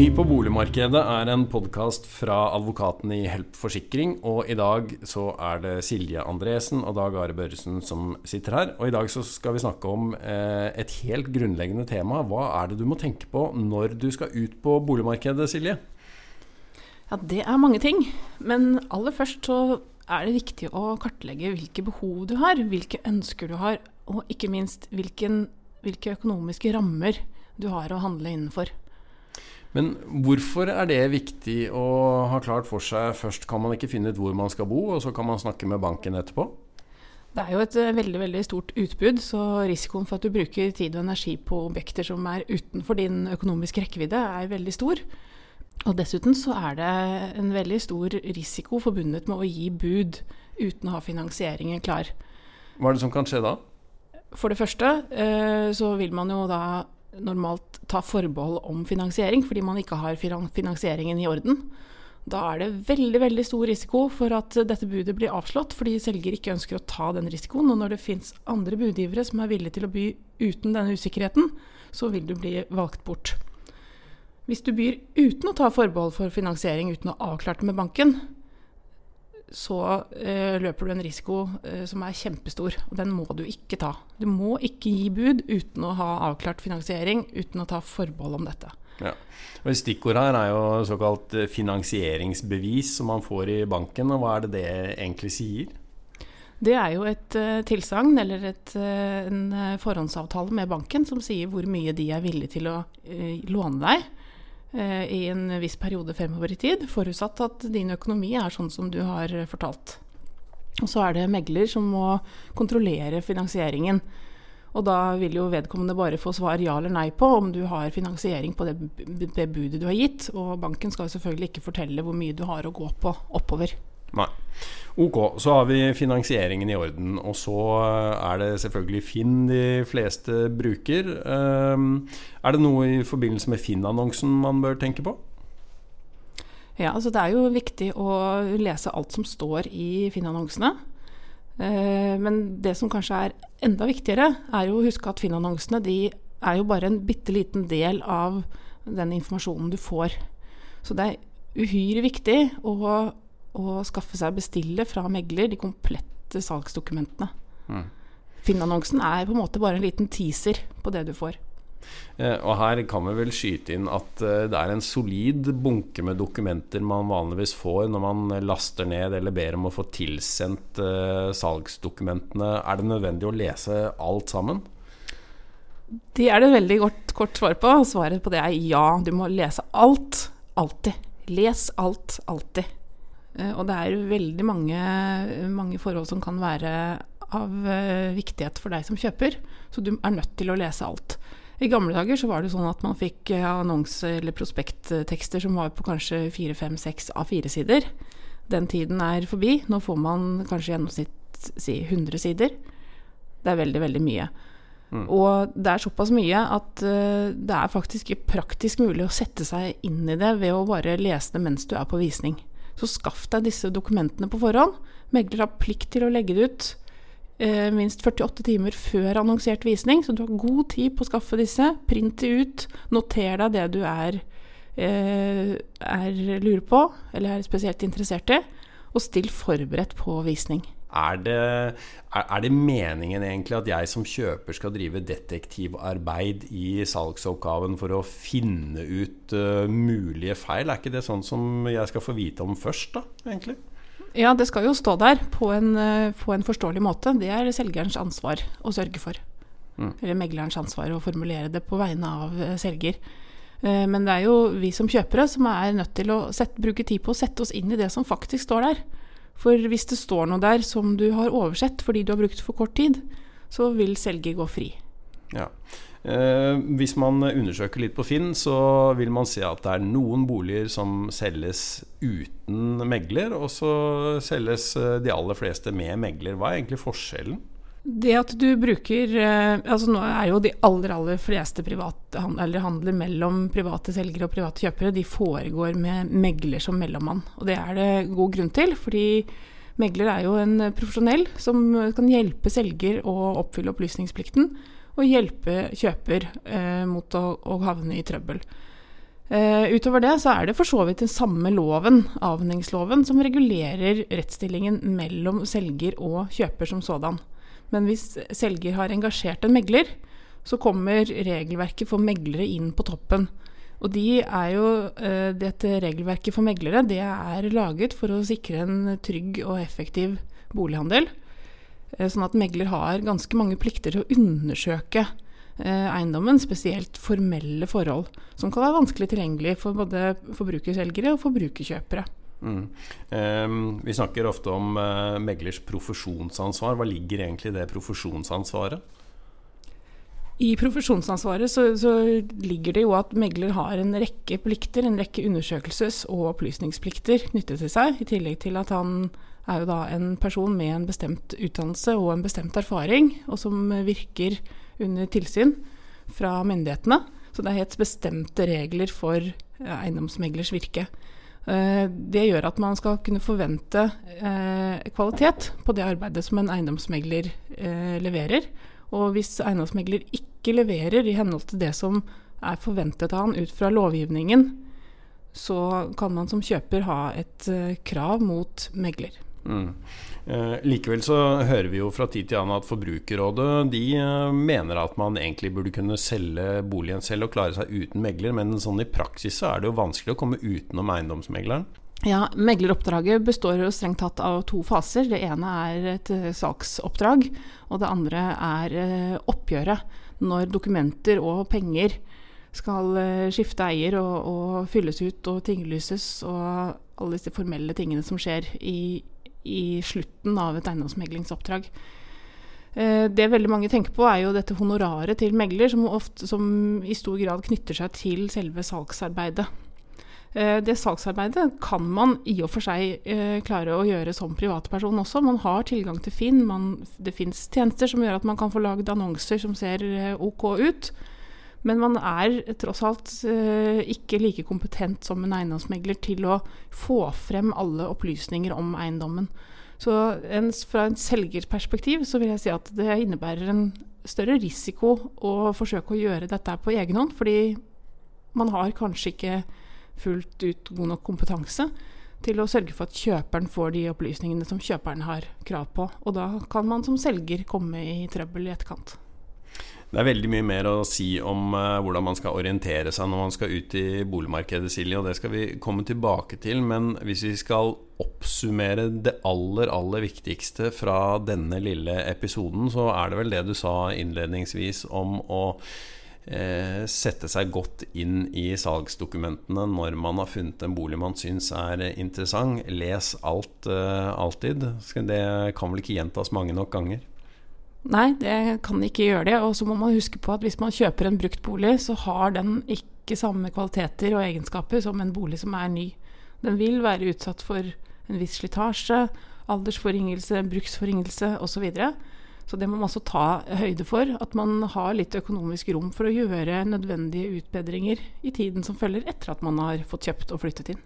Ny på boligmarkedet er en podkast fra advokaten i Help Forsikring. Og i dag så er det Silje Andresen og Dag Are Børresen som sitter her. Og i dag så skal vi snakke om eh, et helt grunnleggende tema. Hva er det du må tenke på når du skal ut på boligmarkedet, Silje? Ja, det er mange ting. Men aller først så er det viktig å kartlegge hvilke behov du har, hvilke ønsker du har, og ikke minst hvilken, hvilke økonomiske rammer du har å handle innenfor. Men hvorfor er det viktig å ha klart for seg først? Kan man ikke finne ut hvor man skal bo, og så kan man snakke med banken etterpå? Det er jo et eh, veldig veldig stort utbud, så risikoen for at du bruker tid og energi på objekter som er utenfor din økonomiske rekkevidde, er veldig stor. Og dessuten så er det en veldig stor risiko forbundet med å gi bud uten å ha finansieringen klar. Hva er det som kan skje da? For det første eh, så vil man jo da normalt ta forbehold om finansiering, fordi man ikke har finansieringen i orden. Da er det veldig veldig stor risiko for at dette budet blir avslått, fordi selger ikke ønsker å ta den risikoen. Og når det fins andre budgivere som er villige til å by uten denne usikkerheten, så vil du bli valgt bort. Hvis du byr uten å ta forbehold for finansiering, uten å ha avklart med banken, så eh, løper du en risiko eh, som er kjempestor, og den må du ikke ta. Du må ikke gi bud uten å ha avklart finansiering, uten å ta forbehold om dette. Ja. Og Stikkord her er jo såkalt eh, finansieringsbevis som man får i banken. og Hva er det det egentlig sier? Det er jo et uh, tilsagn eller et, uh, en forhåndsavtale med banken som sier hvor mye de er villige til å uh, låne deg i en viss periode fremover i tid, forutsatt at din økonomi er sånn som du har fortalt. Og så er det megler som må kontrollere finansieringen. Og da vil jo vedkommende bare få svar ja eller nei på om du har finansiering på det, det budet du har gitt. Og banken skal selvfølgelig ikke fortelle hvor mye du har å gå på oppover. Nei. Ok, så har vi finansieringen i orden. Og så er det selvfølgelig Finn de fleste bruker. Ehm, er det noe i forbindelse med Finn-annonsen man bør tenke på? Ja, altså det er jo viktig å lese alt som står i Finn-annonsene. Ehm, men det som kanskje er enda viktigere, er jo å huske at Finn-annonsene de er jo bare en bitte liten del av den informasjonen du får. Så det er uhyre viktig å å skaffe seg bestille fra megler de komplette salgsdokumentene. Mm. Finn-annonsen er på en måte bare en liten teaser på det du får. Eh, og her kan vi vel skyte inn at eh, det er en solid bunke med dokumenter man vanligvis får når man laster ned eller ber om å få tilsendt eh, salgsdokumentene. Er det nødvendig å lese alt sammen? Det er det veldig godt, kort svar på. Svaret på det er ja. Du må lese alt. Alltid. Les alt. Alltid. Eh, og det er veldig mange, mange, forhold som kan være av eh, viktighet for deg som kjøper, så du er nødt til å lese alt. I gamle dager så var det sånn at man fikk eh, annonse- eller prospekttekster som var på kanskje fire, fem, seks A4-sider. Den tiden er forbi. Nå får man kanskje gjennomsnitt si 100 sider. Det er veldig, veldig mye. Mm. Og det er såpass mye at uh, det er faktisk praktisk mulig å sette seg inn i det ved å bare lese det mens du er på visning. Så skaff deg disse dokumentene på forhånd. Megler har plikt til å legge det ut eh, minst 48 timer før annonsert visning, så du har god tid på å skaffe disse. Print det ut. Noter deg det du er, eh, er lurer på, eller er spesielt interessert i, og still forberedt på visning. Er det, er det, meningen egentlig at jeg som kjøper skal drive detektivarbeid i salgsoppgaven for å finne ut uh, mulige feil? Er ikke det sånn som jeg skal få vite om først, da, egentlig? Ja, det skal jo stå der på en, uh, på en forståelig måte. Det er selgerens ansvar å sørge for. Mm. Eller meglerens ansvar å formulere det på vegne av uh, selger. Men det er jo vi som kjøpere som er nødt til å sette, bruke tid på å sette oss inn i det som faktisk står der. For hvis det står noe der som du har oversett fordi du har brukt for kort tid, så vil selger gå fri. Ja. Eh, hvis man undersøker litt på Finn, så vil man se at det er noen boliger som selges uten megler, og så selges eh, de aller fleste med megler. Hva er egentlig forskjellen? Det at du bruker eh, altså Nå er jo de aller aller fleste handler, handler mellom private selgere og private kjøpere, de foregår med megler som mellommann. Og det er det god grunn til, fordi megler er jo en profesjonell som kan hjelpe selger å oppfylle opplysningsplikten, og hjelpe kjøper eh, mot å, å, havne i trøbbel. Uh, utover det så er det for så vidt den samme loven, avhendingsloven, som regulerer rettsstillingen mellom selger og kjøper som sådan. Men hvis selger har engasjert en megler, så kommer regelverket for meglere inn på toppen. Og de jo, uh, Dette regelverket for meglere det er laget for å sikre en trygg og effektiv bolighandel. Uh, sånn at megler har ganske mange plikter til å undersøke Eh, eiendommen, spesielt formelle forhold, som kan være vanskelig tilgjengelig for både forbrukerselgere og forbrukerkjøpere. Mm. Um, vi snakker ofte om uh, meglers profesjonsansvar. Hva ligger egentlig i det profesjonsansvaret? I profesjonsansvaret så, så, ligger det jo at megler har en rekke plikter, en rekke undersøkelses- og opplysningsplikter knyttet til seg, i tillegg til at han er jo da en person med en bestemt utdannelse og en bestemt erfaring, og som virker under tilsyn fra myndighetene. Så det er helt bestemte regler for eiendomsmeglers virke. Eh, det gjør at man skal kunne forvente eh, kvalitet på det arbeidet som en eiendomsmegler eh, leverer. Og hvis eiendomsmegler ikke leverer i henhold til det som er forventet av han ut fra lovgivningen, så kan man som kjøper ha et krav mot megler. Mm. Eh, likevel så hører vi jo fra tid til annen at Forbrukerrådet de eh, mener at man egentlig burde kunne selge boligen selv og klare seg uten megler, men sånn i praksis så er det jo vanskelig å komme utenom eiendomsmegleren. Ja, Megleroppdraget består jo strengt tatt av to faser. Det ene er et eh, saksoppdrag, og det andre er oppgjøret. Når dokumenter og penger skal skifte eier og, og fylles ut og tinglyses og alle disse formelle tingene som skjer i, i slutten av et eiendomsmeglingsoppdrag. Eh, det veldig mange tenker på, er jo dette honoraret til megler, som, ofte, som i stor grad knytter seg til selve salgsarbeidet. Eh, det salgsarbeidet kan man i og for seg eh, klare å gjøre som privatperson også. Man har tilgang til Finn. Man, det fins tjenester som gjør at man kan få lagd annonser som ser OK ut. Men man er tross alt eh, ikke like kompetent som en eiendomsmegler til å få frem alle opplysninger om eiendommen. Så en, fra en selgerperspektiv så vil jeg si at det innebærer en større risiko å forsøke å gjøre dette på egen hånd, fordi man har kanskje ikke fullt ut god nok kompetanse til å sørge for at kjøperen får de opplysningene som kjøperen har krav på. Og da kan man som selger komme i trøbbel i etterkant. Det er veldig mye mer å si om uh, hvordan man skal orientere seg når man skal ut i boligmarkedet, Silje, og det skal vi komme tilbake til. Men hvis vi skal oppsummere det aller, aller viktigste fra denne lille episoden, så er det vel det du sa innledningsvis om å uh, sette seg godt inn i salgsdokumentene når man har funnet en bolig man syns er interessant. Les alt uh, alltid. Det kan vel ikke gjentas mange nok ganger? Nei, det kan ikke gjøre det. Og så må man huske på at hvis man kjøper en brukt bolig, så har den ikke samme kvaliteter og egenskaper som en bolig som er ny. Den vil være utsatt for en viss slitasje, aldersforringelse, bruksforringelse osv. Så, videre. så det må man også ta høyde for. At man har litt økonomisk rom for å gjøre nødvendige utbedringer i tiden som følger etter at man har fått kjøpt og flyttet inn.